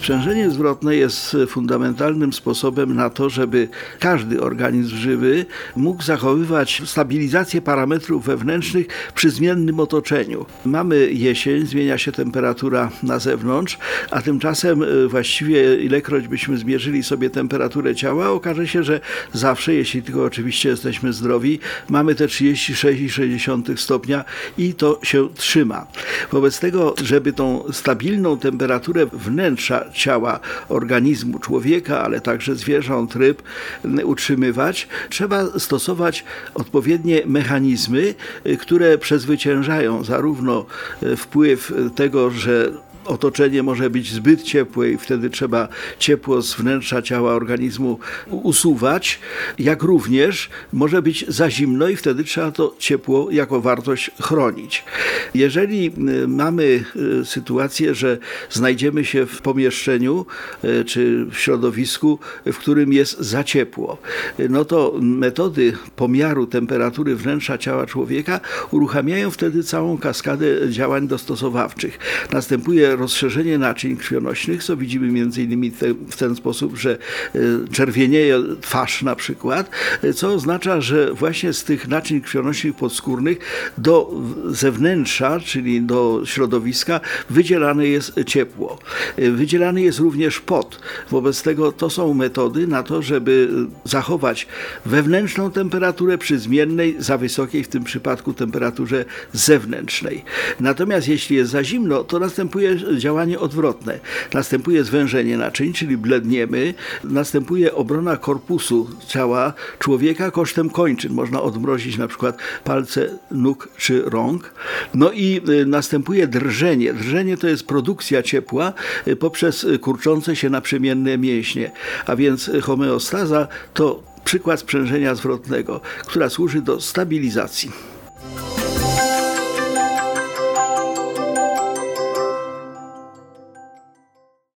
Sprzężenie zwrotne jest fundamentalnym sposobem na to, żeby każdy organizm żywy mógł zachowywać stabilizację parametrów wewnętrznych przy zmiennym otoczeniu. Mamy jesień, zmienia się temperatura na zewnątrz, a tymczasem e, właściwie ilekroć byśmy zmierzyli sobie temperaturę ciała, okaże się, że zawsze, jeśli tylko oczywiście jesteśmy zdrowi, mamy te 36,6 stopnia i to się trzyma. Wobec tego, żeby tą stabilną temperaturę wnętrza ciała organizmu człowieka, ale także zwierząt, ryb utrzymywać, trzeba stosować odpowiednie mechanizmy, które przezwyciężają zarówno wpływ tego, że otoczenie może być zbyt ciepłe i wtedy trzeba ciepło z wnętrza ciała organizmu usuwać, jak również może być za zimno i wtedy trzeba to ciepło jako wartość chronić. Jeżeli y, mamy y, sytuację, że znajdziemy się w pomieszczeniu y, czy w środowisku, w którym jest za ciepło, no to metody pomiaru temperatury wnętrza ciała człowieka uruchamiają wtedy całą kaskadę działań dostosowawczych. Następuje rozszerzenie naczyń krwionośnych, co widzimy między innymi te, w ten sposób, że e, czerwienieje twarz na przykład, e, co oznacza, że właśnie z tych naczyń krwionośnych podskórnych do zewnętrza, czyli do środowiska wydzielane jest ciepło. E, wydzielany jest również pot. Wobec tego to są metody na to, żeby zachować wewnętrzną temperaturę przy zmiennej, za wysokiej w tym przypadku temperaturze zewnętrznej. Natomiast jeśli jest za zimno, to następuje działanie odwrotne. Następuje zwężenie naczyń, czyli bledniemy, następuje obrona korpusu ciała człowieka kosztem kończyn. Można odmrozić na przykład palce nóg czy rąk. No i y, następuje drżenie. Drżenie to jest produkcja ciepła y, poprzez kurczące się naprzemienne mięśnie. A więc homeostaza to przykład sprzężenia zwrotnego, która służy do stabilizacji.